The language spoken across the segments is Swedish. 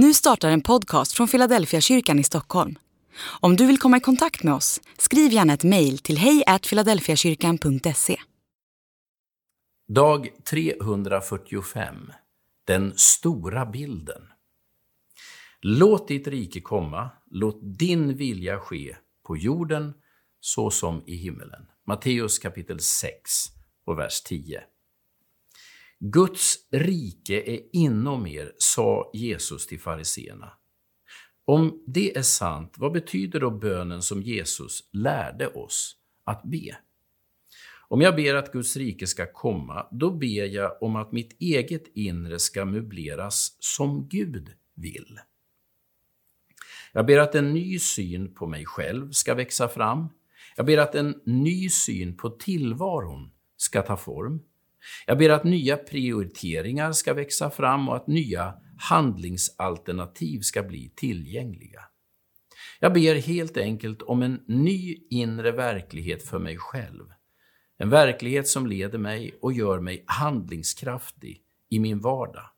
Nu startar en podcast från Philadelphia kyrkan i Stockholm. Om du vill komma i kontakt med oss, skriv gärna ett mejl till hejfiladelfiakyrkan.se. Dag 345. Den stora bilden. Låt ditt rike komma, låt din vilja ske på jorden så som i himmelen. Matteus kapitel 6 och vers 10. Guds rike är inom er, sa Jesus till fariseerna. Om det är sant, vad betyder då bönen som Jesus lärde oss att be? Om jag ber att Guds rike ska komma, då ber jag om att mitt eget inre ska möbleras som Gud vill. Jag ber att en ny syn på mig själv ska växa fram. Jag ber att en ny syn på tillvaron ska ta form. Jag ber att nya prioriteringar ska växa fram och att nya handlingsalternativ ska bli tillgängliga. Jag ber helt enkelt om en ny inre verklighet för mig själv. En verklighet som leder mig och gör mig handlingskraftig i min vardag.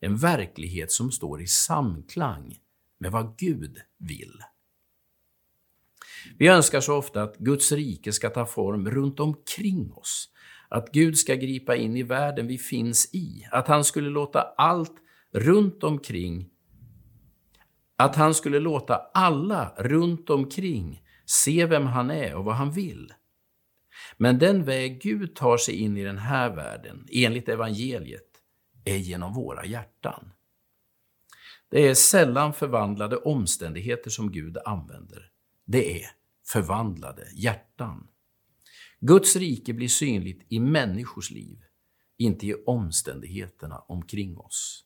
En verklighet som står i samklang med vad Gud vill. Vi önskar så ofta att Guds rike ska ta form runt omkring oss, att Gud ska gripa in i världen vi finns i, att han skulle låta allt runt omkring, att han skulle låta alla runt omkring se vem han är och vad han vill. Men den väg Gud tar sig in i den här världen, enligt evangeliet, är genom våra hjärtan. Det är sällan förvandlade omständigheter som Gud använder. Det är förvandlade hjärtan. Guds rike blir synligt i människors liv, inte i omständigheterna omkring oss.